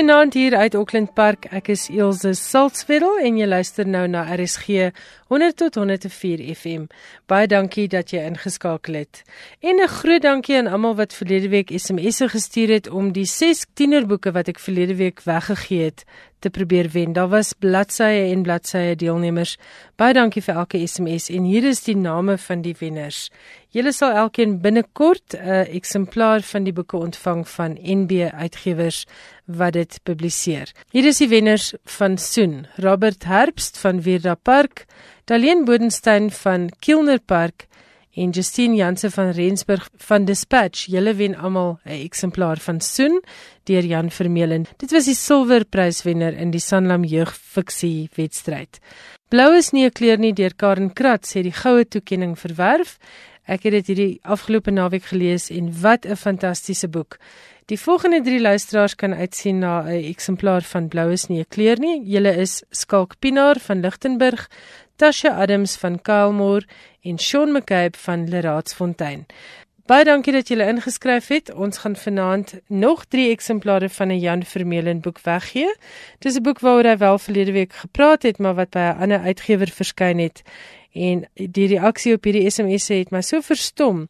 Goeienaand hier uit Auckland Park. Ek is Elsje Salzwetel en jy luister nou na RSG 100 tot 104 FM. Baie dankie dat jy ingeskakel het. En 'n groot dankie aan almal wat verlede week SMS'e gestuur het om die 6 tienerboeke wat ek verlede week weggegee het te probeer wen. Daar was bladsye en bladsye deelnemers. Baie dankie vir elke SMS en hier is die name van die wenners. Julle sal elkeen binnekort 'n eksemplaar van die boeke ontvang van NB Uitgewers wat dit publiseer. Hier is die wenners van Soen: Robert Herbst van Virda Park, Daleen Bodenstein van Kilner Park en Justine Janse van Rensburg van Dispatch. Julle wen almal 'n eksemplaar van Soen deur Jan Vermeulen. Dit was die silwerpryswenner in die Sanlam jeugfiksie wedstryd. Blou is nie 'n kleur nie deur Karen Kratz het die goue toekenning verwerf. Ek het dit hierdie afgelope naweek gelees en wat 'n fantastiese boek. Die volgende 3 luisteraars kan uitsien na 'n eksemplaar van Blou is nie 'n kleur nie. Julle is Skalk Pinaar van Lichtenburg, Tasha Adams van Kaalmoor en Sean McCabe van Leraadsfontein. Baie dankie dat julle ingeskryf het. Ons gaan vanaand nog 3 eksemplare van 'n Jan Vermeulen boek weggee. Dis 'n boek waaroor hy wel verlede week gepraat het, maar wat by 'n ander uitgewer verskyn het. En die reaksie op hierdie SMS het my so verstom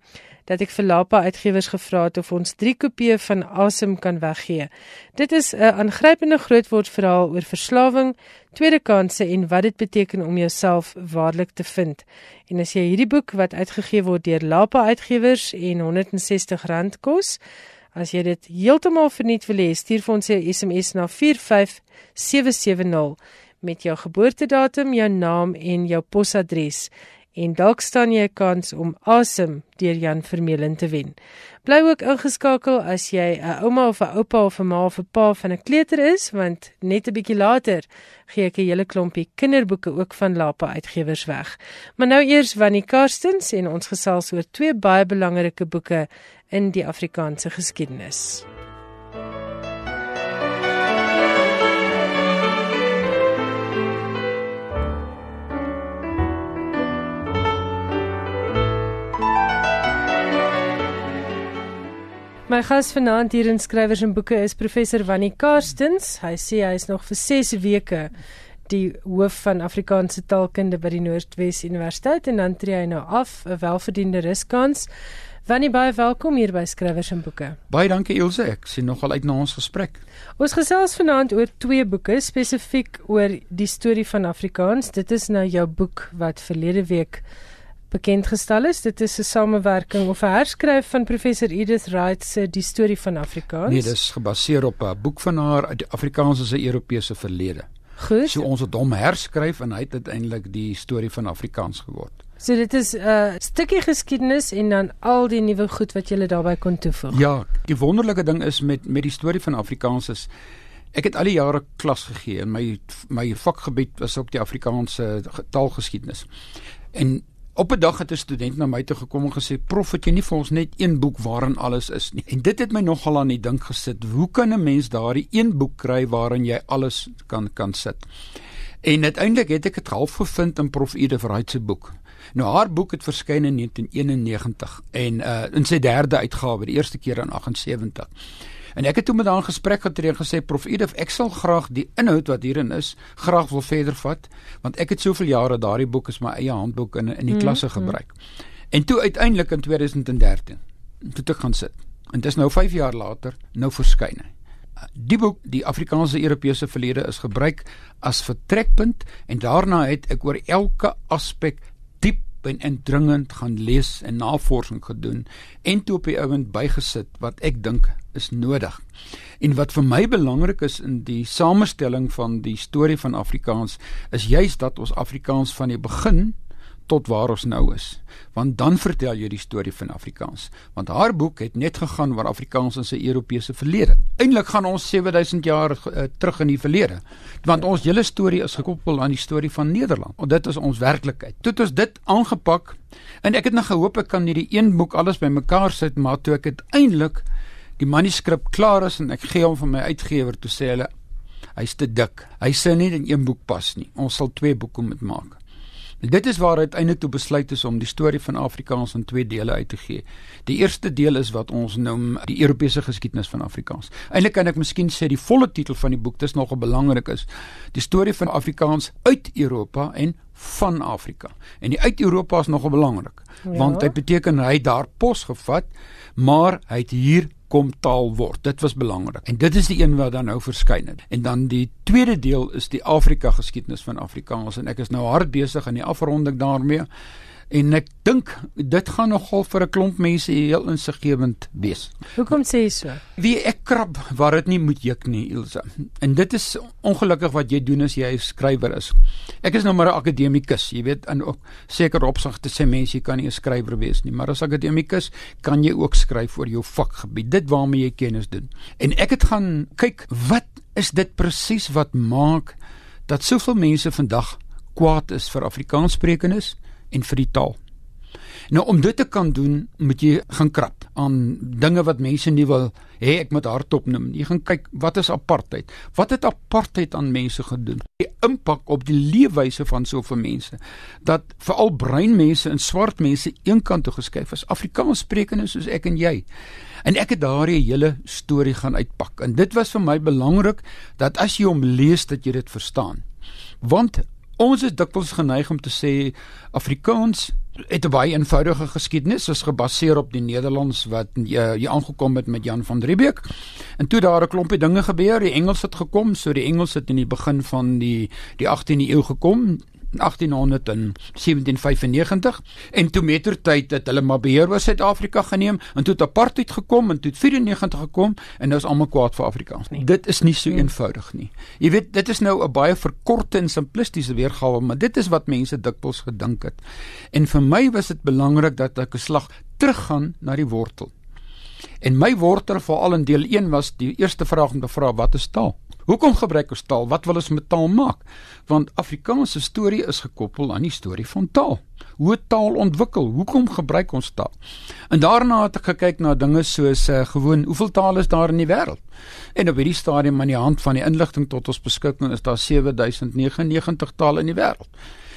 dat ek vir Lapa Uitgewers gevra het of ons 3 kopieë van Asem kan weggee. Dit is 'n aangrypende grootwoordverhaal oor verslawing, tweede kansse en wat dit beteken om jouself waarlik te vind. En as jy hierdie boek wat uitgegee word deur Lapa Uitgewers en R160 kos, as jy dit heeltemal verniet wil hê, stuur vir ons 'n SMS na 45770 met jou geboortedatum, jou naam en jou posadres en dalk staan jy 'n kans om asem deur Jan Vermeulen te wen. Bly ook ingeskakel as jy 'n ouma of 'n oupa of 'n ma of 'n pa van 'n kleuter is, want net 'n bietjie later gee ek 'n hele klompie kinderboeke ook van Lapa Uitgewers weg. Maar nou eers Wannie Karstens en ons gesels oor twee baie belangrike boeke in die Afrikaanse geskiedenis. My gas vanaand hier in skrywers en boeke is professor Wannie Karstens. Hy sê hy is nog vir 6 weke die hoof van Afrikaanse taalkunde by die Noordwes Universiteit en dan tree hy nou af, 'n welverdiende ruskans. Wannie baie welkom hier by skrywers en boeke. Baie dankie Ilse, ek sien nogal uit na ons gesprek. Ons gesels vanaand oor twee boeke spesifiek oor die storie van Afrikaans. Dit is nou jou boek wat verlede week bekend gestel is. Dit is 'n samewerking of 'n herskryf van professor Edith Wright se Die storie van Afrikaans. Nee, dis gebaseer op 'n boek van haar uit Afrikaans as 'n Europese verlede. Goed. So ons het hom herskryf en hy het uiteindelik die storie van Afrikaans geword. So dit is 'n uh, stukkie geskiedenis en dan al die nuwe goed wat jy daarbey kon toevoeg. Ja, die wonderlike ding is met met die storie van Afrikaans is ek het al die jare klas gegee en my my vakgebied was ook die Afrikaanse taalgeskiedenis. En Op 'n dag het 'n student na my toe gekom en gesê: "Prof, het jy nie vir ons net een boek waarin alles is nie?" En dit het my nogal aan die dink gesit. Hoe kan 'n mens daardie een boek kry waarin jy alles kan kan sit? En uiteindelik het ek dit half gevind in Prof Ede Verheid se boek. Nou haar boek het verskyn in 1991 en uh in sy derde uitgawe, die eerste keer in 78. En ek het toe met haar 'n gesprek getree en gesê Prof Edith, ek sal graag die inhoud wat hierin is graag wil verder vat, want ek het soveel jare daardie boek is my eie handboek in in die mm, klasse gebruik. Mm. En toe uiteindelik in 2013 toe ek gaan sit. En dis nou 5 jaar later nou verskyn hy. Die boek, die Afrikaanse Europese verlede is gebruik as vertrekpunt en daarna het ek oor elke aspek diep en indringend gaan lees en navorsing gedoen en toe op die ouend bygesit wat ek dink is nodig. En wat vir my belangrik is in die samestelling van die storie van Afrikaans is juis dat ons Afrikaans van die begin tot waar ons nou is. Want dan vertel jy die storie van Afrikaans. Want haar boek het net gegaan oor Afrikaans in sy Europese verlede. Eindelik gaan ons 7000 jaar uh, terug in die verlede. Want ons hele storie is gekoppel aan die storie van Nederland. En dit is ons werklikheid. Toe het ons dit aangepak en ek het nog gehoop ek kan hierdie een boek alles bymekaar sit, maar toe ek uiteindelik die manuskrip klaar is en ek gee hom vir my uitgewer toe sê hulle hy's te dik. Hy sê nie in een boek pas nie. Ons sal twee boeke moet maak. Dit is waar uiteindelik toe besluit is om die storie van Afrikaans in twee dele uit te gee. Die eerste deel is wat ons noem die Europese geskiedenis van Afrikaans. Eintlik kan ek miskien sê die volle titel van die boek, dis nogal belangrik is, die storie van Afrikaans uit Europa en van Afrika. En die uit Europa is nogal belangrik, ja. want dit beteken hy daar pos gevat, maar hy het hier kom taal word. Dit was belangrik. En dit is die een wat dan nou verskyn het. En dan die tweede deel is die Afrika geskiedenis van Afrikaans en ek is nou hard besig aan die afronding daarmee. En ek dink dit gaan nogal vir 'n klomp mense heel insiggewend wees. Hoekom sê jy so? Wie ek krap waar dit nie moet juk nie, Ilse. En dit is ongelukkig wat jy doen as jy 'n skrywer is. Ek is nou maar 'n akademikus, jy weet, in ook seker opsigte sê mense jy kan nie 'n skrywer wees nie, maar as akademikus kan jy ook skryf oor jou vakgebied, dit waarmee jy kennis doen. En ek het gaan kyk wat is dit presies wat maak dat soveel mense vandag kwaad is vir Afrikaanssprekendes? En vir die taal. Nou om dit te kan doen, moet jy gaan krap aan dinge wat mense nie wil hê ek moet hardop noem. Jy gaan kyk wat is apartheid? Wat het apartheid aan mense gedoen? Die impak op die leefwyse van soveel mense dat veral bruin mense en swart mense eenkant toe geskuif is. Afrikaans sprekende soos ek en jy. En ek het daardie hele storie gaan uitpak. En dit was vir my belangrik dat as jy hom lees dat jy dit verstaan. Want Ons is dikwels geneig om te sê Afrikaans het 'n baie eenvoudige geskiedenis, is gebaseer op die Nederlands wat uh, hier aangekom het met Jan van Riebeeck. En toe daar 'n klompie dinge gebeur, die Engels het gekom, so die Engels het in die begin van die die 18de eeu gekom, 1895 en toe mettertyd het hulle maar beheer oor Suid-Afrika geneem en toe het apartheid gekom en toe 94 gekom en nou is almal kwaad vir Afrikaans. Nee. Dit is nie so nee. eenvoudig nie. Jy weet dit is nou 'n baie verkorte en simplistiese weergawe, maar dit is wat mense dikwels gedink het. En vir my was dit belangrik dat ek 'n slag teruggaan na die wortel. En my wortel veral in deel 1 was die eerste vraag om te vra wat is taal? Hoekom gebruik ons taal? Wat wil ons met taal maak? Want Afrikaanse storie is gekoppel aan die storie van taal. Hoe taal ontwikkel? Hoekom gebruik ons taal? En daarna het ek gekyk na dinge soos uh, gewoon hoeveel tale is daar in die wêreld? En op hierdie stadium aan die hand van die inligting tot ons beskikking is daar 7099 tale in die wêreld.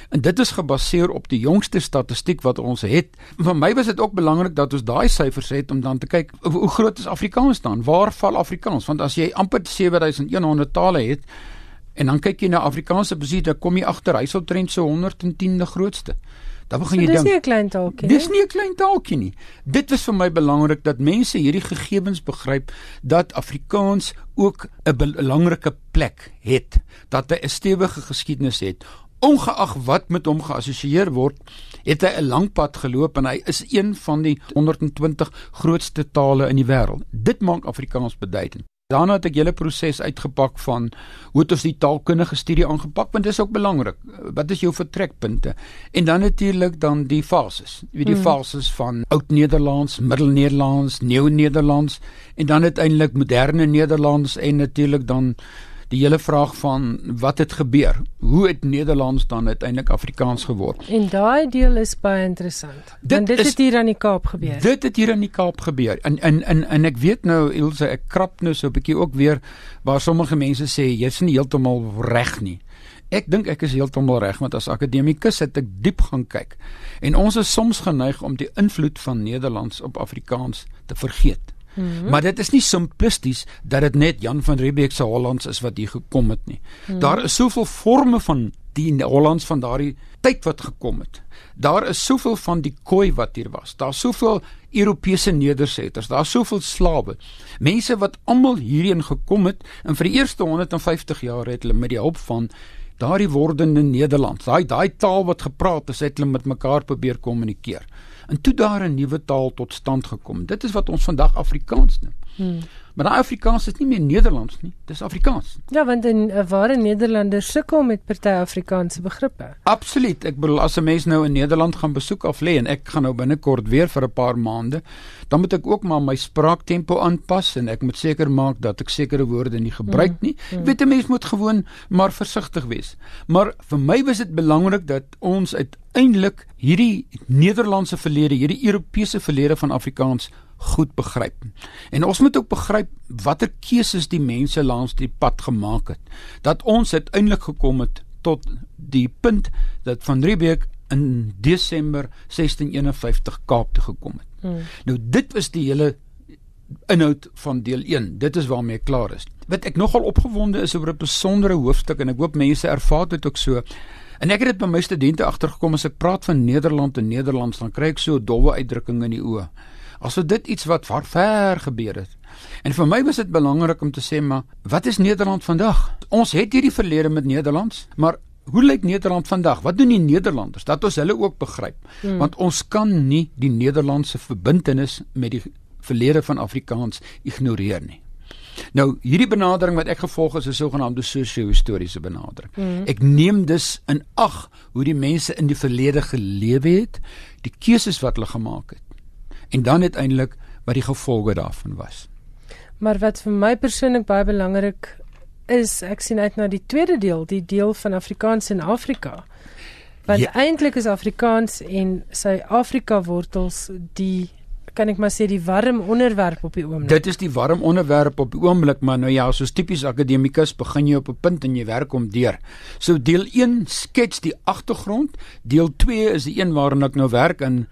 En dit is gebaseer op die jongste statistiek wat ons het. Vir my was dit ook belangrik dat ons daai syfers het om dan te kyk hoe groot is Afrikaans dan? Waar val Afrikaans? Want as jy amper 7100 tale het en dan kyk jy na Afrikaanse besit, dan kom jy agter hy sal trend so 110de grootste. Dan begin jy dink. Dis nie 'n klein taaltjie nie. Dis nie 'n klein taaltjie nie. Dit was vir my belangrik dat mense hierdie gegevens begryp dat Afrikaans ook 'n belangrike plek het, dat hy 'n stewige geskiedenis het ongeag wat met hom geassosieer word, het hy 'n lang pad geloop en hy is een van die 120 grootste tale in die wêreld. Dit maak Afrikaans beduidend. Daarna het ek hele proses uitgepak van hoe het ons die taalkundige studie aangepak want dit is ook belangrik. Wat is jou vertrekpunte? En dan natuurlik dan die fases. Jy weet die hmm. fases van Oud-Nederlands, Middel-Nederlands, Nieuw-Nederlands en dan uiteindelik moderne Nederlands en natuurlik dan die hele vraag van wat het gebeur? Hoe het Nederlands dan uiteindelik Afrikaans geword? En daai deel is baie interessant. Dit want dit is, het hier aan die Kaap gebeur. Dit het hier aan die Kaap gebeur. En en en en ek weet nou Ilse, ek krap nou so 'n bietjie ook weer waar sommige mense sê jy's nie heeltemal reg nie. Ek dink ek is heeltemal reg want as akademikus het ek diep gaan kyk. En ons is soms geneig om die invloed van Nederlands op Afrikaans te vergeet. Mm -hmm. Maar dit is nie simplisties dat dit net Jan van Riebeeck se Hollands is wat hier gekom het nie. Mm -hmm. Daar is soveel forme van die Hollands van daardie tyd wat gekom het. Daar is soveel van die Khoi wat hier was. Daar's soveel Europese nedersetters, daar's soveel slawe. Mense wat almal hierheen gekom het en vir die eerste 150 jaar het hulle met die hulp van daardie wordende Nederlands, daai daai taal wat gepraat is, het hulle met mekaar probeer kommunikeer en toe daar 'n nuwe taal tot stand gekom. Dit is wat ons vandag Afrikaans noem. Hmm. Maar daai Afrikaans is nie meer Nederlands nie, dis Afrikaans. Ja, want 'n ware Nederlander sukkel met party Afrikaanse begrippe. Absoluut. Ek bedoel as 'n mens nou in Nederland gaan besoek of lê en ek gaan nou binnekort weer vir 'n paar maande, dan moet ek ook maar my spraaktempo aanpas en ek moet seker maak dat ek sekere woorde nie gebruik hmm. nie. Ek weet 'n mens moet gewoon maar versigtig wees. Maar vir my was dit belangrik dat ons uiteindelik hierdie Nederlandse verlede, hierdie Europese verlede van Afrikaans goed begryp. En ons moet ook begryp watter keuses die mense langs die pad gemaak het dat ons uiteindelik gekom het tot die punt dat van Riebeeck in Desember 1651 Kaap toe gekom het. Hmm. Nou dit was die hele inhoud van deel 1. Dit is waarmee ek klaar is. Wat ek nogal opgewonde is oor 'n besondere hoofstuk en ek hoop mense ervaar dit ook so. En ek het dit by my studente agtergekom as ek praat van Nederland en Nederlands dan kry ek so dowwe uitdrukking in die oë. Asof dit iets wat ver, ver gebeur het. En vir my was dit belangrik om te sê maar wat is Nederland vandag? Ons het hierdie verlede met Nederlands, maar hoe lyk Nederland vandag? Wat doen die Nederlanders? Dat ons hulle ook begryp. Hmm. Want ons kan nie die Nederlandse verbintenis met die verlede van Afrikaans ignoreer nie. Nou, hierdie benadering wat ek gevolg is 'n sogenaamde sosio-historiese benadering. Mm. Ek neem dus in ag hoe die mense in die verlede gelewe het, die keuses wat hulle gemaak het en dan uiteindelik wat die gevolge daarvan was. Maar wat vir my persoonlik baie belangrik is, ek sien uit na die tweede deel, die deel van Afrikaans in Afrika. Want ja. eintlik is Afrikaans en sy Afrika wortels die kan ek maar sê die warm onderwerp op die oomblik. Dit is die warm onderwerp op die oomblik, maar nou ja, soos tipies akademikus begin jy op 'n punt en jy werk om deur. So deel 1 skets die agtergrond, deel 2 is die een waarna ek nou werk en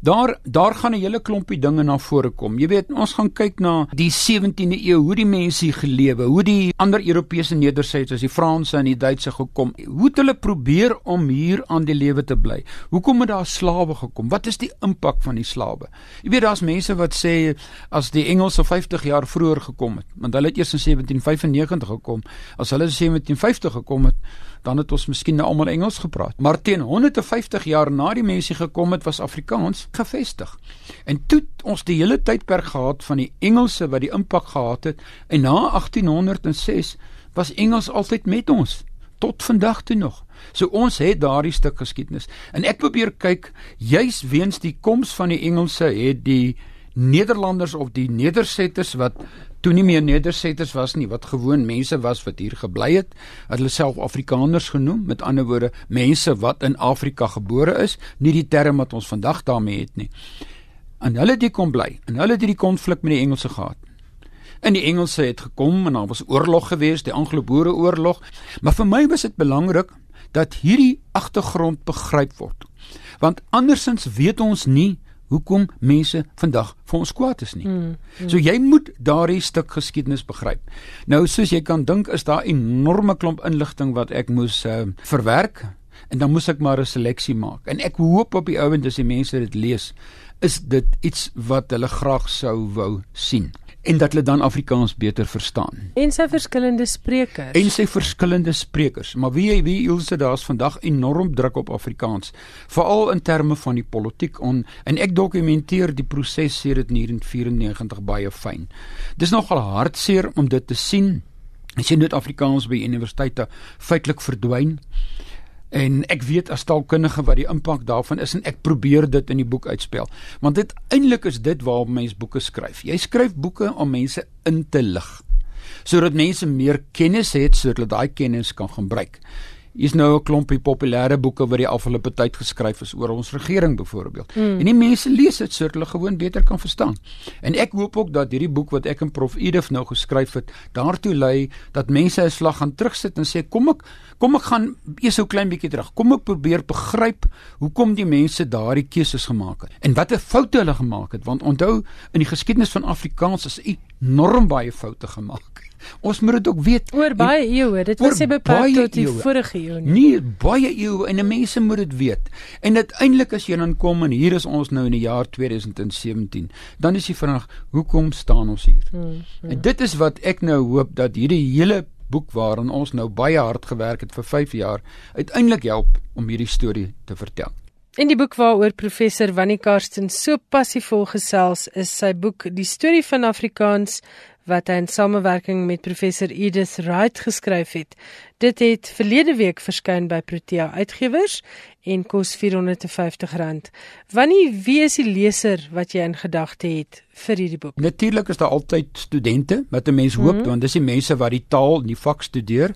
Daar daar gaan 'n hele klompie dinge na vore kom. Jy weet, ons gaan kyk na die 17de eeu, hoe die mense hier gelewe, hoe die ander Europese nedersetts, soos die Franse en die Duitse gekom, hoe het hulle probeer om hier aan die lewe te bly? Hoekom het daar slawe gekom? Wat is die impak van die slawe? Jy weet, daar's mense wat sê as die Engelse 50 jaar vroeër gekom het, want hulle het eers in 1795 gekom, as hulle in 1750 gekom het, dan het ons miskien nou almal Engels gepraat. Maar teen 150 jaar na die mense gekom het, was Afrikaans gevestig. En toe ons die hele tydperk gehad van die Engelse wat die impak gehad het en na 1806 was Engels altyd met ons tot vandag toe nog. So ons het daardie stuk geskiedenis. En ek probeer kyk juis weens die koms van die Engelse het die Nederlanders of die nedersetters wat toe nie meer nedersetters was nie wat gewoon mense was wat hier gebly het, het hulle self Afrikaners genoem, met ander woorde mense wat in Afrika gebore is, nie die term wat ons vandag daarmee het nie. En hulle het hier kom bly en hulle het hierdie konflik met die Engelse gehad. En die Engelse het gekom en daar was oorlog geweest, die Anglo-Boereoorlog, maar vir my was dit belangrik dat hierdie agtergrond begryp word. Want andersins weet ons nie hoekom mense vandag vir ons kwaad is nie. Mm, mm. So jy moet daardie stuk geskiedenis begryp. Nou soos jy kan dink is daar enorme klomp inligting wat ek moes uh, verwerk en dan moes ek maar 'n seleksie maak. En ek hoop op die ouend as die mense dit lees, is dit iets wat hulle graag sou wou sien en dat hulle dan Afrikaans beter verstaan. En sy verskillende sprekers. En sy verskillende sprekers, maar wie wie Ilse daar's vandag enorm druk op Afrikaans, veral in terme van die politiek on en ek dokumenteer die proses sedert 1994 baie fyn. Dis nogal hartseer om dit te sien. As jy net Afrikaans by universiteite feitelik verdwyn en ek weet as taalkundige wat die impak daarvan is en ek probeer dit in die boek uitspel. Want dit eintlik is dit waarop mense boeke skryf. Jy skryf boeke om mense in te lig sodat mense meer kennis het sodat hulle daai kennis kan gebruik is nou 'n klompie populêre boeke wat die afgelope tyd geskryf is oor ons regering byvoorbeeld. Mm. En die mense lees dit sodat hulle gewoon beter kan verstaan. En ek hoop ook dat hierdie boek wat ek en Prof Edith nou geskryf het, daartoe lei dat mense 'n slag gaan terugsit en sê kom ek kom ek gaan eers so klein bietjie terug. Kom ek probeer begryp hoekom die mense daardie keuses gemaak het en watter foute hulle gemaak het want onthou in die geskiedenis van Afrikaans is enorm baie foute gemaak. Ons moet dit ook weet. Oor baie eeue, dit was nie beperk tot die eeuwe. vorige eeu nie. Nee, baie eeue en mense moet dit weet. En uiteindelik as jy dan kom en hier is ons nou in die jaar 2017, dan is die vraag, hoekom staan ons hier? Hmm, hmm. En dit is wat ek nou hoop dat hierdie hele boek waaraan ons nou baie hard gewerk het vir 5 jaar, uiteindelik help om hierdie storie te vertel. In die boek waaroor professor Wannie Karsten so passievol gesels, is sy boek Die storie van Afrikaans wat hy in samewerking met professor Edith Wright geskryf het. Dit het verlede week verskyn by Protea Uitgewers en kos R450. Wanneer wie is die leser wat jy in gedagte het vir hierdie boek? Natuurlik is daar altyd studente wat 'n mens hoop mm -hmm. want dis die mense wat die taal en die vak studeer.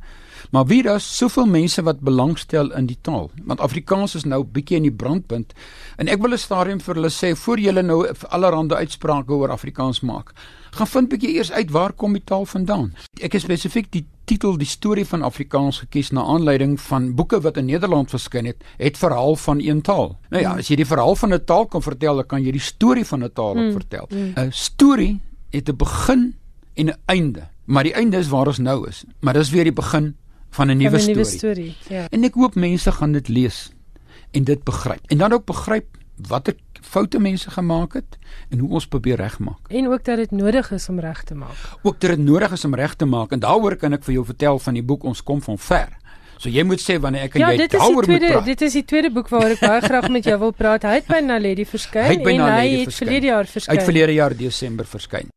Maar wie daar's soveel mense wat belangstel in die taal. Want Afrikaans is nou bietjie in die brandpunt en ek wil 'n stadium vir hulle sê voor julle nou allerhande uitsprake oor Afrikaans maak gaan vind bietjie eers uit waar kom die taal vandaan. Ek het spesifiek die titel die storie van Afrikaans gekies na aanleiding van boeke wat in Nederland verskyn het, het verhaal van een taal. Nou ja, as jy die verhaal van 'n taal kan vertel, dan kan jy die storie van 'n taal ook mm. vertel. 'n mm. Storie het 'n begin en 'n einde, maar die einde is waar ons nou is. Maar dis weer die begin van 'n nuwe storie. storie. Ja. En ek hoop mense gaan dit lees en dit begryp. En dan ook begryp watter foute mense gemaak het en hoe ons probeer regmaak. En ook dat dit nodig is om reg te maak. Ook dat dit nodig is om reg te maak en daaroor kan ek vir jou vertel van die boek Ons kom van ver. So jy moet sê wanneer ek en ja, jy daaroor moet praat. Dit is die tweede boek waaroor ek baie graag met jou wil praat. Hy het by Naledi verskyn en hy het verlede jaar verskyn. Hy het verlede jaar Desember verskyn.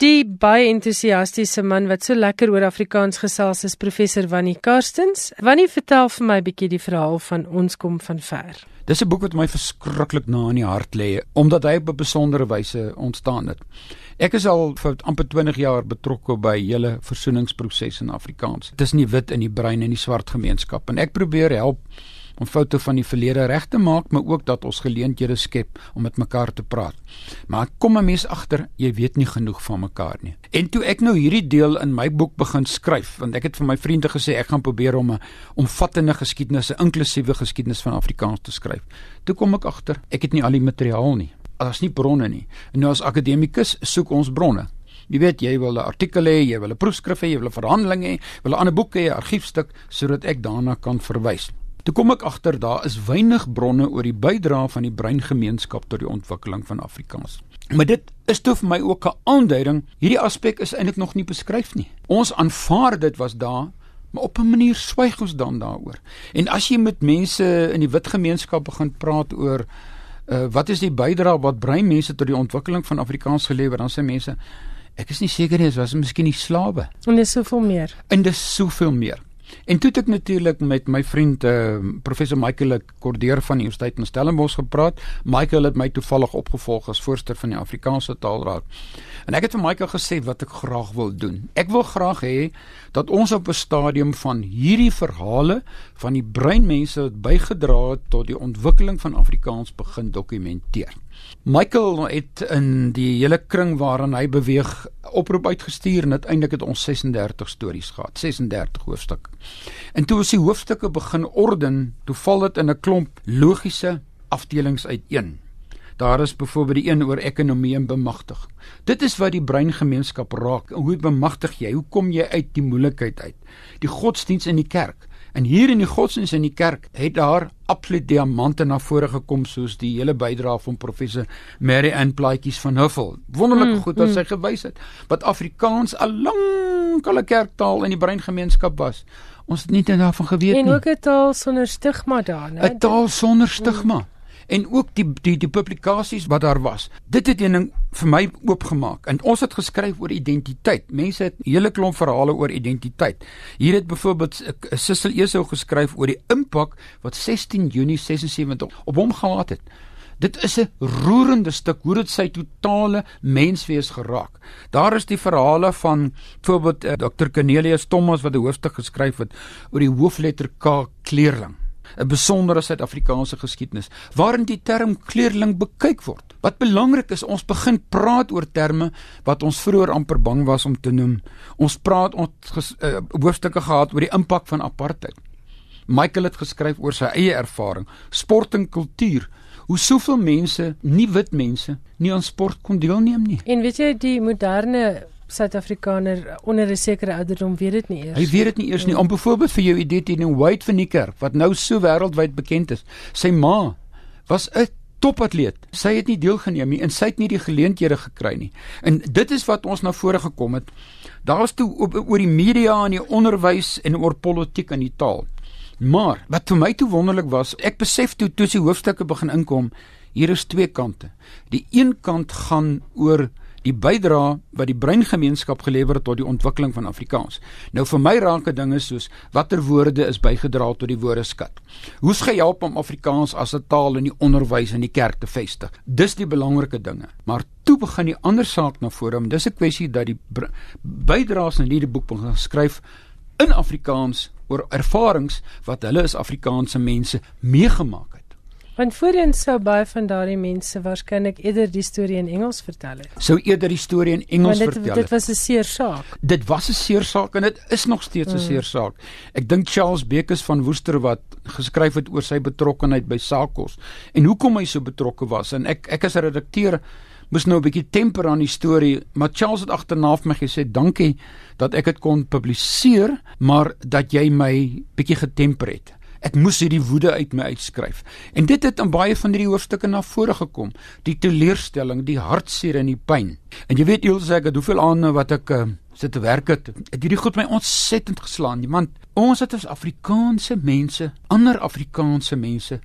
Die baie entoesiastiese man wat so lekker oor Afrikaans gesels is professor Wannie Karstens. Wannie vertel vir my 'n bietjie die verhaal van ons kom van ver. Dis 'n boek wat my verskriklik na in die hart lê omdat hy op 'n besondere wyse ontstaan het. Ek is al vir amper 20 jaar betrokke by hele versoeningsproses in Afrikaans. Dit is nie wit in die brein en die swart gemeenskap en ek probeer help om foute van die verlede reg te maak, maar ook dat ons geleenthede skep om met mekaar te praat. Maar kom 'n mens agter, jy weet nie genoeg van mekaar nie. En toe ek nou hierdie deel in my boek begin skryf, want ek het vir my vriende gesê ek gaan probeer om 'n omvattende geskiedenis, 'n inklusiewe geskiedenis van Afrikaans te skryf. Toe kom ek agter, ek het nie al die materiaal nie. Daar's nie bronne nie. En nou as akademikus soek ons bronne. Jy weet jy wil 'n artikel hê, jy wil 'n proefskrif hê, jy wil 'n verhandeling hê, wil 'n ander boek hê, 'n argiefstuk sodat ek daarna kan verwys. Toe kom ek agter daar is weinig bronne oor die bydrae van die breingemeenskap tot die ontwikkeling van Afrikaans. Maar dit is toe vir my ook 'n aanduiding, hierdie aspek is eintlik nog nie beskryf nie. Ons aanvaar dit was daar, maar op 'n manier swyg ons dan daaroor. En as jy met mense in die wit gemeenskap begin praat oor uh, wat is die bydrae wat breinmense tot die ontwikkeling van Afrikaans gelewer, dan sê mense ek is nie seker nie, dit was miskien die slawe. En dis soveel meer. En dis soveel meer. En toe het ek natuurlik met my vriend uh, professor Michael Kordeer van die Universiteit van Stellenbosch gepraat. Michael het my toevallig opgevolg as voorsteur van die Afrikaanse Taalraad. En ek het vir Michael gesê wat ek graag wil doen. Ek wil graag hê dat ons op 'n stadium van hierdie verhale van die breinmense wat bygedra het tot die ontwikkeling van Afrikaans begin dokumenteer. Michael het in die hele kring waarin hy beweeg oproep uitgestuur en uiteindelik het ons 36 stories gehad, 36 hoofstukke. En toe ons die hoofstukke begin orden, toe val dit in 'n klomp logiese afdelings uiteen. Daar is byvoorbeeld die een oor ekonomie en bemagtig. Dit is wat die breingemeenskap raak. Hoe bemagtig jy? Hoe kom jy uit die moeilikheid uit? Die godsdiens in die kerk. En hier in die godsdienst in die kerk het daar absoluut diamante na vore gekom soos die hele bydrae van professor Mary Ann Plaatjies van Huffel. Wonderlike mm, goed wat mm. sy gewys het wat Afrikaans 'n kerktaal in die breingemeenskap was. Ons het nie daarvan geweet nie. En ook 'n taal sonder stigma daar, né? 'n Taal sonder stigma. Mm en ook die die die publikasies wat daar was. Dit het een ding vir my oopgemaak. En ons het geskryf oor identiteit. Mense het 'n hele klomp verhale oor identiteit. Hier het byvoorbeeld Sissel Esau geskryf oor die impak wat 16 Junie 76 op hom gehad het. Dit is 'n roerende stuk hoe dit sy totale menswees geraak. Daar is die verhale van byvoorbeeld uh, Dr. Cornelius Thomas wat 'n hoofstuk geskryf het oor die hoofletter K kleerling. 'n besondere Suid-Afrikaanse geskiedenis waarin die term kleerling bekyk word. Wat belangrik is, ons begin praat oor terme wat ons vroeër amper bang was om te noem. Ons praat ons uh, hoofstukke gehad oor die impak van apartheid. Michael het geskryf oor sy eie ervaring, sport en kultuur. Hoe soveel mense, nie wit mense, nie aan sport kon deelneem nie. En weet jy die moderne Suid-Afrikaner onder 'n sekere ouderdom weet dit nie eers. Hy weet dit nie eers nie. Om byvoorbeeld vir jou idee te neem, White van die kerk wat nou so wêreldwyd bekend is. Sy ma was 'n topatleet. Sy het nie deelgeneem nie en sy het nie die geleenthede gekry nie. En dit is wat ons na vore gekom het. Daar's toe oor die media en die onderwys en oor politiek en die taal. Maar wat vir my toe wonderlik was, ek besef toe toe die hoofstukke begin inkom, hier is twee kante. Die een kant gaan oor die bydrae wat die breingemeenskap gelewer het tot die ontwikkeling van Afrikaans. Nou vir my raak dit dinge soos watter woorde is bygedra tot die woordeskat. Hoe's gehelp om Afrikaans as 'n taal in die onderwys en die kerk te vestig? Dis die belangrike dinge. Maar toe begin die ander saak na vore. Dis 'n kwessie dat die bydraes in hierdie boek begin skryf in Afrikaans oor ervarings wat hulle as Afrikaanse mense meegemaak het. Want voorheen sou baie van daardie mense waarskynlik eerder die storie in Engels vertel het. Sou eerder die storie in Engels dit, vertel. Dit was 'n seer saak. Dit was 'n seer saak en dit is nog steeds 'n mm. seer saak. Ek dink Charles Bekes van Woester wat geskryf het oor sy betrokkeheid by Sakos en hoekom hy so betrokke was en ek ek as 'n redakteur moes nou 'n bietjie temper aan die storie, maar Charles het agterna vir my gesê dankie dat ek dit kon publiseer, maar dat jy my bietjie getemper het. Ek moes hierdie woede uit my uitskryf. En dit het in baie van hierdie hoofstukke na vore gekom. Die teleurstelling, die hartseer en die pyn. En jy weet Jules ek het hoeveel aande wat ek uh, sit te werk het. Het hierdie goed my ontsettend geslaan. Want ons het as Afrikaanse mense, ander Afrikaanse mense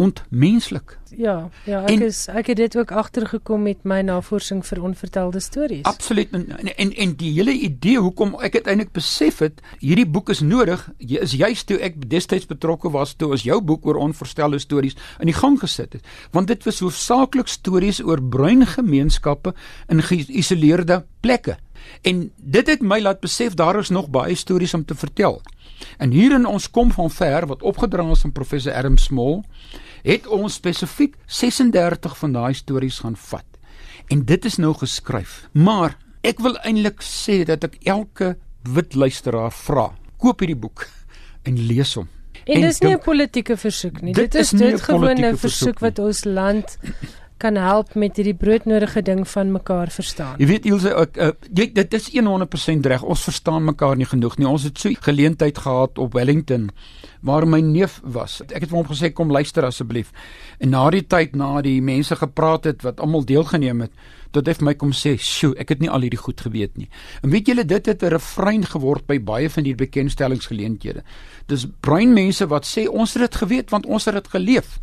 ontmenslik. Ja, ja, ek en, is ek het dit ook agtergekom met my navorsing vir onvertelde stories. Absoluut en, en en die hele idee hoekom ek uiteindelik besef het hierdie boek is nodig, is juist toe ek destyds betrokke was toe as jou boek oor onverstelde stories in die gang gesit het. Want dit was hoofsaaklik stories oor bruin gemeenskappe in geïsoleerde plekke. En dit het my laat besef daar is nog baie stories om te vertel. En hier in ons kom van ver wat opgedra is van professor Adam Small het ons spesifiek 36 van daai stories gaan vat. En dit is nou geskryf. Maar ek wil eintlik sê dat ek elke wit luisteraar vra, koop hierdie boek en lees hom. En, en dis nie 'n politieke versoek nie. Dit, dit is dit gewone versoek wat ons land kan help met hierdie broodnodige ding van mekaar verstaan. Jy weet Ilse, ek uh, jy, dit is 100% reg. Ons verstaan mekaar nie genoeg nie. Ons het so geleentheid gehad op Wellington waar my neef was. Ek het vir hom gesê kom luister asseblief. En na die tyd na die mense gepraat het wat almal deelgeneem het, tot hy vir my kom sê, "Sjoe, ek het nie al hierdie goed geweet nie." En weet julle, dit het 'n refrein geword by baie van hierdie bekendstellingsgeleenthede. Dis bruin mense wat sê ons het dit geweet want ons het dit geleef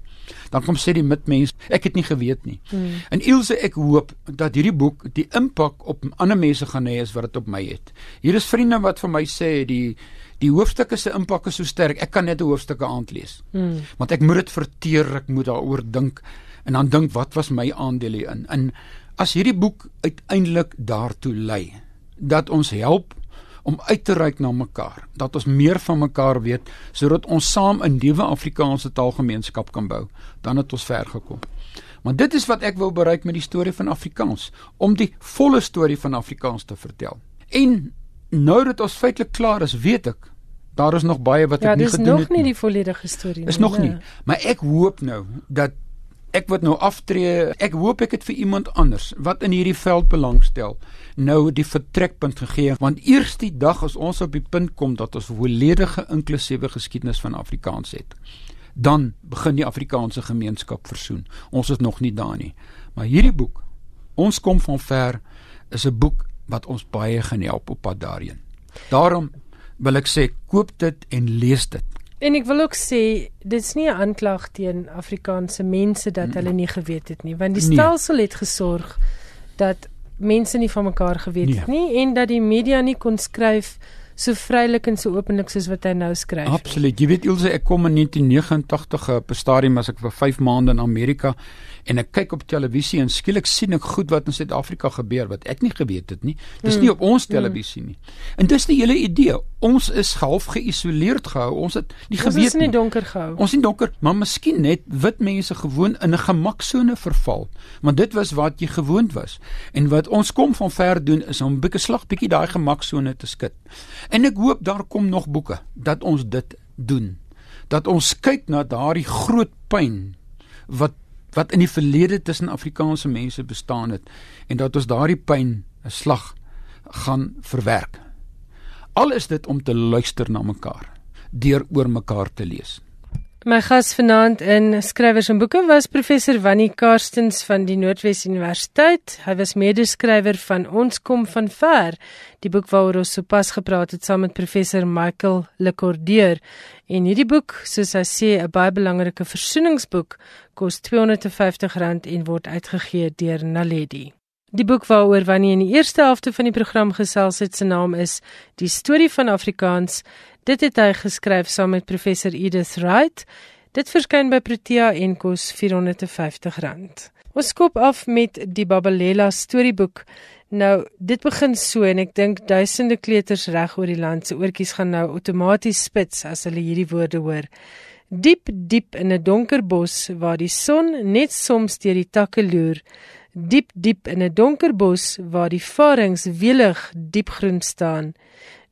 dan kom sê die mitmens ek het nie geweet nie. Hmm. En Ilse ek hoop dat hierdie boek die impak op ander mense gaan hê as wat dit op my het. Hier is vriende wat vir my sê die die hoofstukke se impak is so sterk ek kan net 'n hoofstukke aand lees. Hmm. Want ek moet dit verteer, ek moet daaroor dink en dan dink wat was my aandeel hierin. En as hierdie boek uiteindelik daartoe lei dat ons help om uit te reik na mekaar, dat ons meer van mekaar weet sodat ons saam 'n nuwe Afrikaanse taalgemeenskap kan bou, dan het ons ver gekom. Maar dit is wat ek wil bereik met die storie van Afrikaans, om die volle storie van Afrikaans te vertel. En nou dat ons feitelik klaar is, weet ek daar is nog baie wat ja, ek nie gedoen het nie. Ja, dis nog nie die volledige storie nie. Is nog nie. Maar ek hoop nou dat ek wat nou aftree, ek hoop ek het vir iemand anders wat in hierdie veld belangstel nou die vertrekpunt gegee want eers die dag as ons op die punt kom dat ons volledige inklusiewe geskiedenis van Afrikaans het dan begin die Afrikaanse gemeenskap versoen. Ons is nog nie daar nie. Maar hierdie boek, ons kom van ver, is 'n boek wat ons baie gaan help op pad daarheen. Daarom wil ek sê koop dit en lees dit. En ek wil ook sê dit's nie 'n aanklag teen Afrikaanse mense dat hulle nie geweet het nie, want die nee. stelsel het gesorg dat mense nie van mekaar geweet nee. het nie en dat die media nie kon skryf so vrylik en so openlik soos wat hy nou skryf. Absoluut. Jy weet Ilse, ek kom in 1989 op 'n stadium as ek vir 5 maande in Amerika en ek kyk op televisie en skielik sien ek goed wat in Suid-Afrika gebeur wat ek nie geweet het nie. Dis mm. nie op ons televisie nie. En dis die hele idee. Ons is half geïsoleerd gehou. Ons het nie geweet nie. Ons is nie donker gehou. Ons is donker, maar miskien net wit mense gewoon in 'n gemaksone verval. Want dit was wat jy gewoond was. En wat ons kom van ver doen is om 'n bietjie slag bietjie daai gemaksone te skud. En ek hoop daar kom nog boeke dat ons dit doen. Dat ons kyk na daardie groot pyn wat wat in die verlede tussen Afrikaanse mense bestaan het en dat ons daardie pyn 'n slag gaan verwerk. Al is dit om te luister na mekaar, deur oor mekaar te lees. My gas vanaand in skrywers en boeke was professor Wannie Karstens van die Noordwes Universiteit. Hy was medeskrywer van Ons kom van ver, die boek waaroor ons sopas gepraat het saam met professor Michael Lekordeur. En hierdie boek, soos hy sê, 'n baie belangrike versoeningsboek, kos R250 en word uitgegee deur Naledi. Die boek waaroor Wannie in die eerste helfte van die program gesels het, se naam is Die storie van Afrikaans. Dit het hy geskryf saam met professor Edith Wright. Dit verskyn by Protea en kos R450. Ons skop af met die Babalela storieboek. Nou, dit begin so en ek dink duisende kleuters reg oor die land se oortjies gaan nou outomaties spits as hulle hierdie woorde hoor. Diep diep in 'n donker bos waar die son net soms deur die takke loer. Diep diep in 'n donker bos waar die varings welig diep groen staan.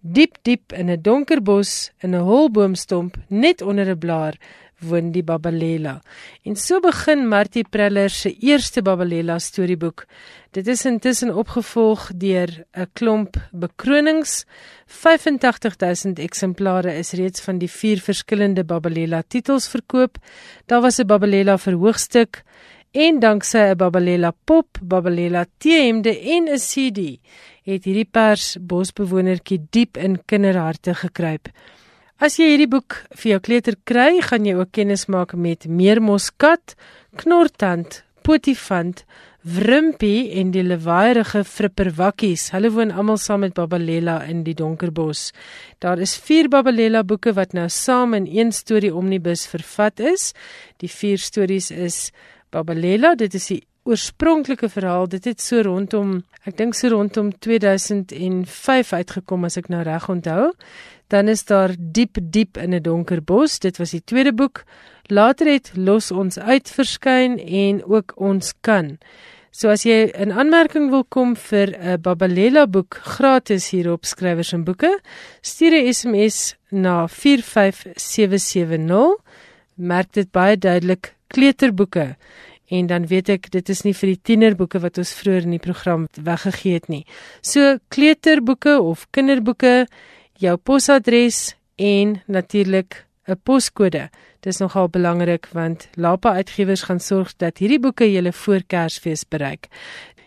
Diep diep in 'n donker bos in 'n holboomstomp net onder 'n blaar woon die Babalela. En so begin Martie Preller se eerste Babalela storieboek. Dit is intussen opgevolg deur 'n klomp bekronings. 85000 eksemplare is reeds van die vier verskillende Babalela titels verkoop. Daar was 'n Babalela verhoogstuk en danksy 'n Babalela pop, Babalela T-hemde en 'n CD het hierdie pers bosbewonertjie diep in kinderharte gekruip. As jy hierdie boek vir jou kleuter kry, gaan jy ook kennis maak met meermoskat, knortand, potifant, wrimpie en die lewaaierige fripperwakkies. Hulle woon almal saam met Babalela in die donkerbos. Daar is 4 Babalela boeke wat nou saam in een storie omnibus vervat is. Die 4 stories is Babalela, dit is die oorspronklike verhaal. Dit het so rondom, ek dink so rondom 2005 uitgekom as ek nou reg onthou. Dan is daar Diep Diep in 'n donker bos. Dit was die tweede boek. Later het Los ons uit verskyn en ook Ons kan. So as jy 'n aanmerking wil kom vir 'n Babalela boek gratis hier op skrywers en boeke, stuur 'n SMS na 45770. Merk dit baie duidelik kleuterboeke en dan weet ek dit is nie vir die tienerboeke wat ons vroeër in die program weggegee het nie. So kleuterboeke of kinderboeke jou posadres en natuurlik 'n poskode. Dis nogal belangrik want Lapa Uitgewers gaan sorg dat hierdie boeke julle voor Kersfees bereik.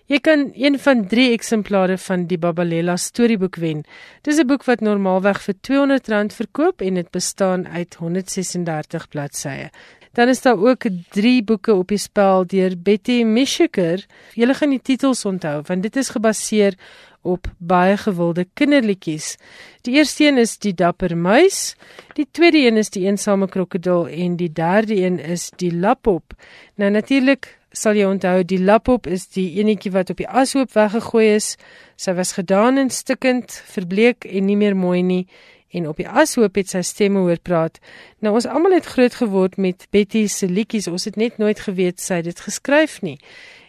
Jy kan een van 3 eksemplare van die Babalela storieboek wen. Dis 'n boek wat normaalweg vir R200 verkoop en dit bestaan uit 136 bladsye. Dan is daar ook 3 boeke op die spel deur Betty Mishiker. Julle gaan die titels onthou want dit is gebaseer op baie gewilde kinderliedjies. Die eerste een is Die Dapper Muis, die tweede een is Die Eensame Krokodil en die derde een is Die Lapop. Nou natuurlik sal jy onthou Die Lapop is die enetjie wat op die ashoop weggegooi is. Sy was gedaan en stikkend, verbleek en nie meer mooi nie en op die ashoop het sy stemme hoor praat. Nou ons almal het groot geword met Betty se liedjies. Ons het net nooit geweet sy het dit geskryf nie.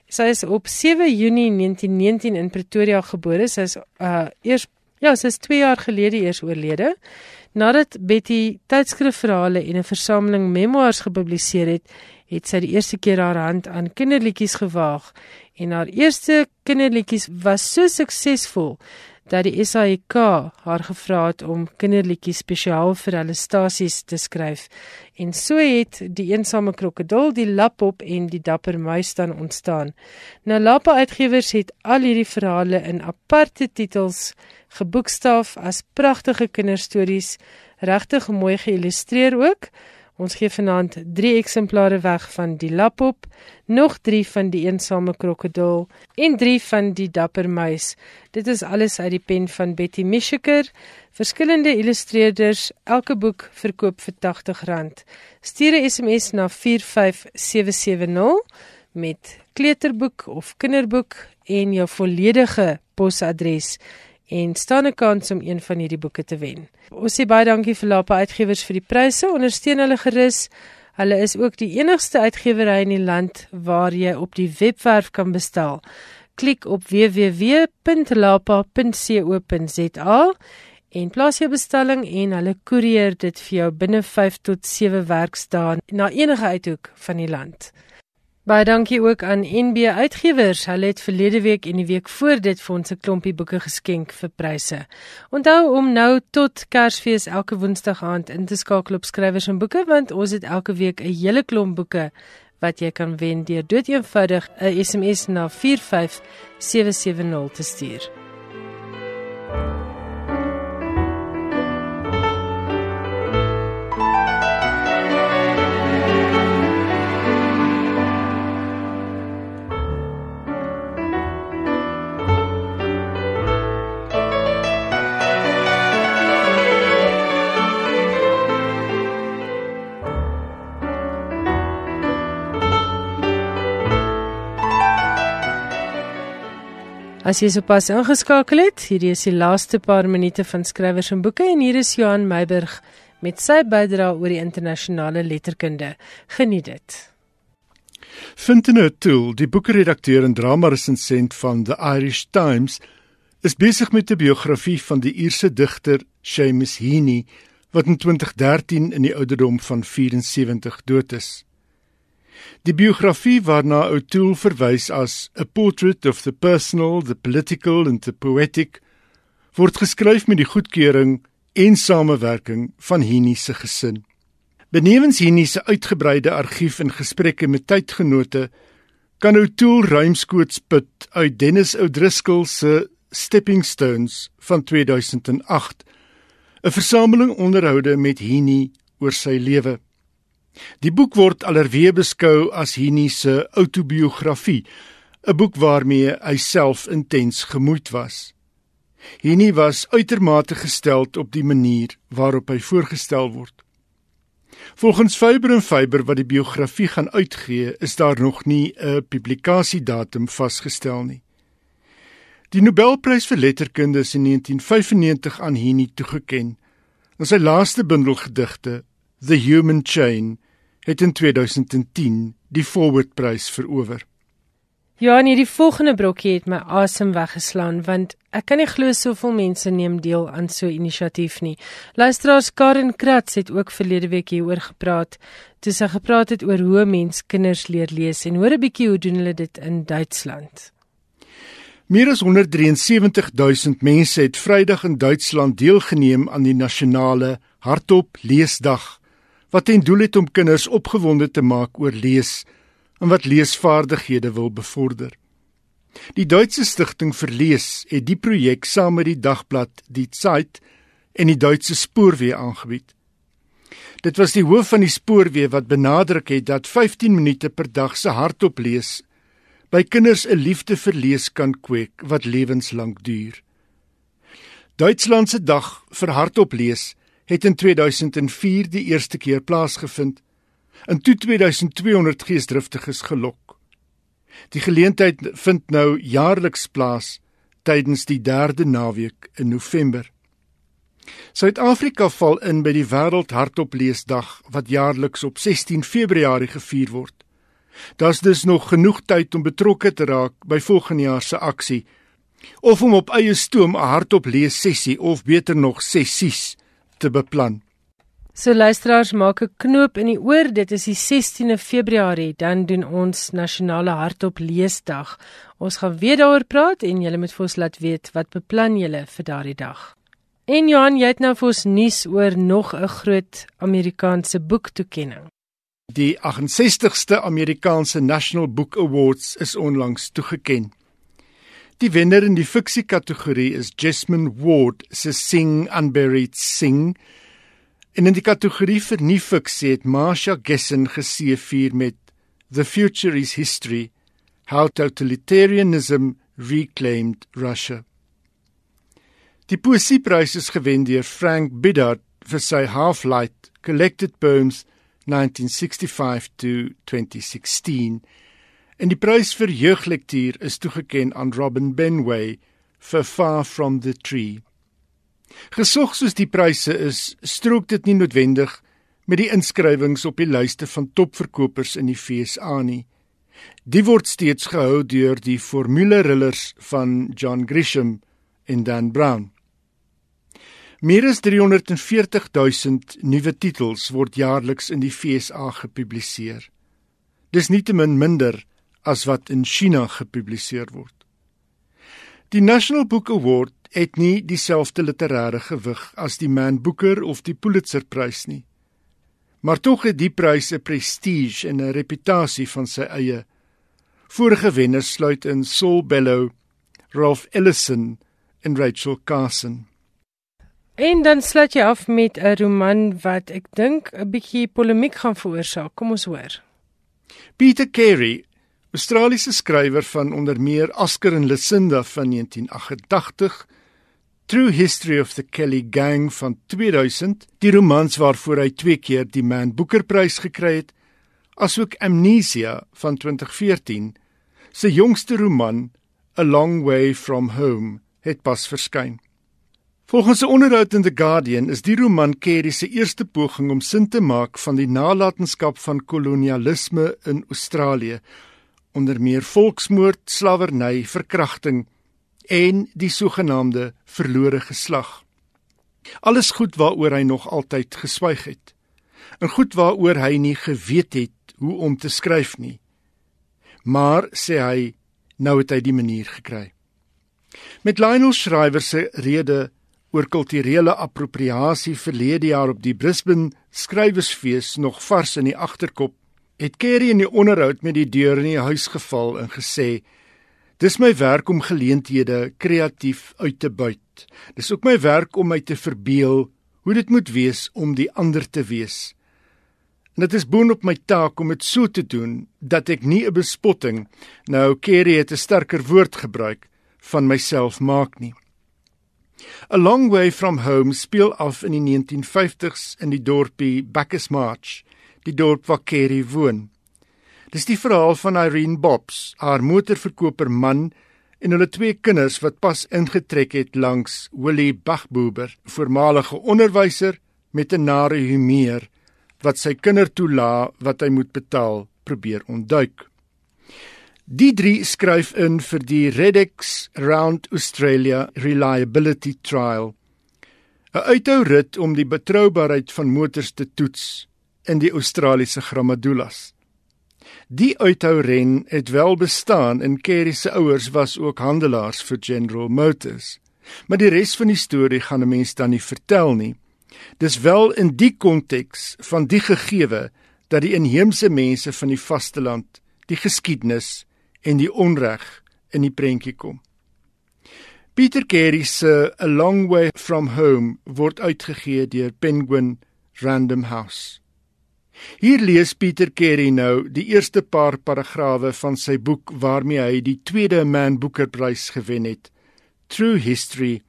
Sy is op 7 Junie 1919 in Pretoria gebore. Sy is uh eers ja, sy is 2 jaar gelede eers oorlede. Nadat Betty tydskrifverhale en 'n versameling memoirs gepubliseer het, het sy die eerste keer haar hand aan kinderliedjies gewaag en haar eerste kinderliedjies was so suksesvol dat die SAIK haar gevra het om kinderliedjies spesiaal vir hulle stasies te skryf. En so het die eensame krokodil, die lapop en die dapper muis dan ontstaan. Nou Lapa Uitgewers het al hierdie verhale in aparte titels geboekstaaf as pragtige kinderstories, regtig mooi geïllustreer ook. Ons gee vanaand 3 eksemplare weg van die lapop, nog 3 van die eensame krokodil en 3 van die dapper muis. Dit is alles uit die pen van Betty Mishiker. Verskillende illustreerders, elke boek verkoop vir R80. Stuur 'n SMS na 45770 met kleuterboek of kinderboek en jou volledige posadres en staan 'n kans om een van hierdie boeke te wen. Ons sê baie dankie vir Lapa Uitgewers vir die pryse. Ondersteun hulle gerus. Hulle is ook die enigste uitgewery in die land waar jy op die webwerf kan bestel. Klik op www.lapa.co.za en plaas jou bestelling en hulle koerier dit vir jou binne 5 tot 7 werksdae na enige uithoek van die land. Baie dankie ook aan NB Uitgewers. Hulle het verlede week en die week voor dit vir ons 'n klompie boeke geskenk vir pryse. Onthou om nou tot Kersfees elke Woensdag aand in te skakel op skrywers en boeke want ons het elke week 'n hele klomp boeke wat jy kan wen deur doeteenvoudig 'n SMS na 45770 te stuur. As jy sopas ingeskakel het, hierdie is die laaste paar minute van skrywers en boeke en hier is Johan Meiburg met sy bydrae oor die internasionale letterkunde. Geniet dit. Fintan O'Toole, die boekredakteur en drama-resensent van The Irish Times, is besig met 'n biografie van die Ierse digter Seamus Heaney wat in 2013 in die ouderdom van 74 dood is. Die biografie waarna O'Toole verwys as A Portrait of the Personal, the Political and the Poetic word geskryf met die goedkeuring en samewerking van Heaney se gesin. Benewens Heaney se uitgebreide argief en gesprekke met tydgenote, kan O'Toole ruimskoots put uit Dennis O'Driscoll se Stepping Stones van 2008, 'n versameling onderhoude met Heaney oor sy lewe. Die boek word alerwee beskou as Heaney se outobiografie, 'n boek waarmee hy self intens gemoeid was. Heaney was uitermate gesteld op die manier waarop hy voorgestel word. Volgens Faber en Faber wat die biografie gaan uitgee, is daar nog nie 'n publikasiedatum vasgestel nie. Die Nobelprys vir letterkunde is in 1995 aan Heaney toegekend. En sy laaste bundel gedigte, The Human Chain, het in 2010 die Forward-prys verower. Ja, en hierdie volgende brokkie het my asem weggeslaan want ek kan nie glo soveel mense neem deel aan so 'n inisiatief nie. Luisteraars Karen Kratz het ook verlede week hieroor gepraat. Toe sy gepraat het oor hoe mens kinders leer lees en hoor 'n bietjie hoe doen hulle dit in Duitsland. Meer as 173 000 mense het Vrydag in Duitsland deelgeneem aan die nasionale Hardop Leesdag wat ten doel het om kinders opgewonde te maak oor lees en wat leesvaardighede wil bevorder. Die Duitse Stichting vir Lees het die projek saam met die dagblad Die Zeit en die Duitse Spoorweë aangebied. Dit was die hoof van die spoorweë wat benadruk het dat 15 minute per dag se hardop lees by kinders 'n liefde vir lees kan kweek wat lewenslank duur. Duitsland se dag vir hardop lees het in 2004 die eerste keer plaasgevind in toe 2200 geesdriftiges gelok. Die geleentheid vind nou jaarliks plaas tydens die 3de naweek in November. Suid-Afrika val in by die Wêreld Hardop Leesdag wat jaarliks op 16 Februarie gevier word. Daar's dus nog genoeg tyd om betrokke te raak by volgende jaar se aksie of om op eie stoom 'n hardop lees sessie of beter nog sessies te beplan. So luisteraars maak 'n knoop in die oor, dit is die 16de Februarie, dan doen ons nasionale hardop leesdag. Ons gaan weer daaroor praat en julle moet vir ons laat weet wat beplan julle vir daardie dag. En Johan, jy het nou vir ons nuus oor nog 'n groot Amerikaanse boektoekenning. Die 68ste Amerikaanse National Book Awards is onlangs toegeken. Die wenner in die fiksie kategorie is Jasmine Ward se Sing Unburied Sing En in die kategorie vir nuwe fiksie het Marsha Gessen geseëvier met The Future is History: How Totalitarianism Reclaimed Russia. Die poesieprys is gewen deur Frank Biddard vir sy Half-Light Collected Poems 1965 to 2016. En die prys vir jeuglektuur is toegekend aan Robin Benway vir Far from the Tree. Gesog soos die pryse is, strook dit nie noodwendig met die inskrywings op die lyste van topverkopers in die FSA nie. Die word steeds gehou deur die formule rillers van John Grisham en Dan Brown. Meer as 340 000 nuwe titels word jaarliks in die FSA gepubliseer. Dis nietemin minder as wat in China gepubliseer word. Die National Book Award het nie dieselfde literêre gewig as die Man Booker of die Pulitzerprys nie. Maar tog het die pryse 'n prestige en 'n reputasie van sy eie. Vorige wenners sluit in Saul Bellow, Ralph Ellison en Rachel Carson. En dan sluit jy af met 'n roman wat ek dink 'n bietjie polemiek gaan veroorsaak. Kom ons hoor. Peter Carey, Australiese skrywer van onder meer Oscar en Lucinda van 1988 True History of the Kelly Gang van 2000, die romans waarvoor hy twee keer die Man Booker Prys gekry het, asook Amnesia van 2014, sy jongste roman A Long Way from Home het pas verskyn. Volgens 'n onderhoud in The Guardian is die roman Carey se eerste poging om sin te maak van die nalatenskap van kolonialisme in Australië, onder meer volksmoord, slawerny, verkrachting en die sogenaamde verlore geslag. Alles goed waaroor hy nog altyd geswyg het. En goed waaroor hy nie geweet het hoe om te skryf nie. Maar sê hy, nou het hy die manier gekry. Met Lionel Shriver se rede oor kulturele appropriasie verlede jaar op die Brisbane Skrywersfees nog vars in die agterkop, het Kerry in die onderhoud met die deur in die huis geval en gesê: "Dis my werk om geleenthede kreatief uit te buit. Dis ook my werk om my te verbeel hoe dit moet wees om die ander te wees." En dit is boonop my taak om dit so te doen dat ek nie 'n bespotting, nou Kerry het 'n sterker woord gebruik, van myself maak nie. A Long Way From Home speel af in die 1950s in die dorpie Bacchus Marsh, die dorp waar Kerry woon. Dis die verhaal van Irene Bobs, haar motorverkoper man en hulle twee kinders wat pas ingetrek het langs Willie Bachbuber, voormalige onderwyser met 'n nare humeur wat sy kindertoela wat hy moet betaal probeer ontduik. Die drie skryf in vir die Redex Round Australia Reliability Trial. 'n Uithou rit om die betroubaarheid van motors te toets in die Australiese Grammadulas. Die uithou ren het wel bestaan en Kerry se ouers was ook handelaars vir General Motors. Maar die res van die storie gaan 'n mens dan nie vertel nie. Dis wel in die konteks van die gegewe dat die inheemse mense van die vasteland die geskiedenis en die onreg in die prentjie kom. Peter Carey se A Long Way From Home word uitgegee deur Penguin Random House. Hier lees Peter Carey nou die eerste paar paragrawe van sy boek waarmee hy die tweede Man Booker Prys gewen het, True History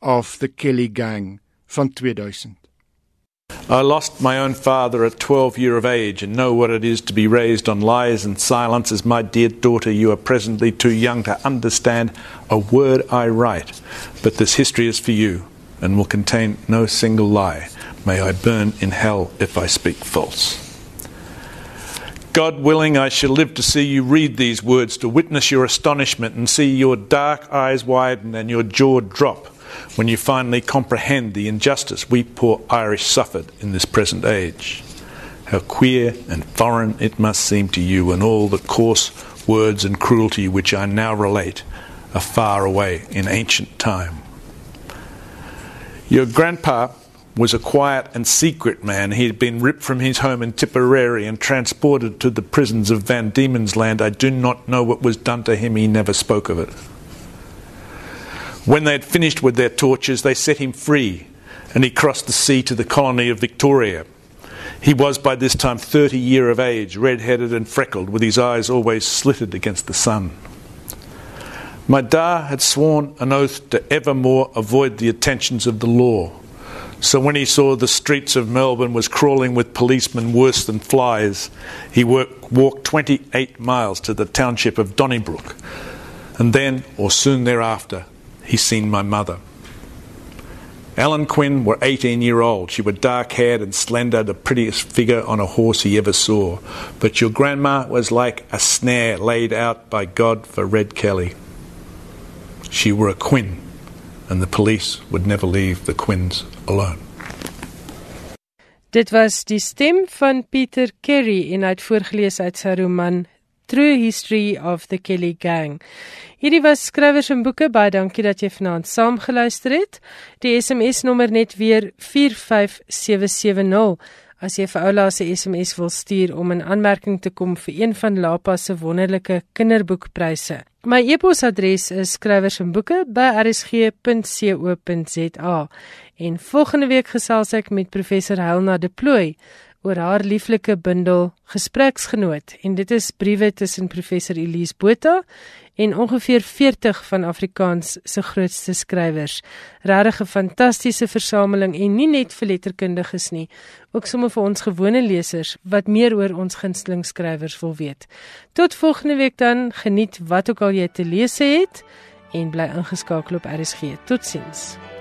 of the Kelly Gang van 2000. I lost my own father at 12 year of age and know what it is to be raised on lies and silence as my dear daughter you are presently too young to understand a word I write but this history is for you and will contain no single lie may I burn in hell if I speak false God willing, I shall live to see you read these words, to witness your astonishment and see your dark eyes widen and your jaw drop when you finally comprehend the injustice we poor Irish suffered in this present age. How queer and foreign it must seem to you, and all the coarse words and cruelty which I now relate are far away in ancient time. Your grandpa was a quiet and secret man. He had been ripped from his home in Tipperary and transported to the prisons of Van Diemen's Land. I do not know what was done to him. He never spoke of it. When they had finished with their tortures, they set him free, and he crossed the sea to the colony of Victoria. He was by this time 30 year of age, red headed and freckled, with his eyes always slitted against the sun. My da had sworn an oath to evermore avoid the attentions of the law. So when he saw the streets of Melbourne was crawling with policemen worse than flies, he work, walked 28 miles to the township of Donnybrook. And then, or soon thereafter, he seen my mother. Ellen Quinn were 18 year old. She were dark haired and slender, the prettiest figure on a horse he ever saw. But your grandma was like a snare laid out by God for Red Kelly. She were a Quinn, and the police would never leave the Quinns alone. Dit was die stem van Pieter Kerry en hy het voorgeles uit sy roman True History of the Kelly Gang. Hierdie was skrywers en boeke baie dankie dat jy vanaand saam geluister het. Die SMS nommer net weer 45770. As jy vir Oula se SMS wil stuur om 'n aanmerking te kom vir een van Lapa se wonderlike kinderboekpryse. My e-posadres is skrywersenboeke@rsg.co.za. En volgende week gesels ek met professor Helena De Plooy oor haar lieflike bundel Gespreksgenoot en dit is briewe tussen professor Elise Botha en ongeveer 40 van Afrikaans se grootste skrywers. Regtig 'n fantastiese versameling en nie net vir letterkundiges nie, ook sommer vir ons gewone lesers wat meer oor ons gunsteling skrywers wil weet. Tot volgende week dan, geniet wat ook al jy te lees het en bly ingeskakel op RSG. Totsiens.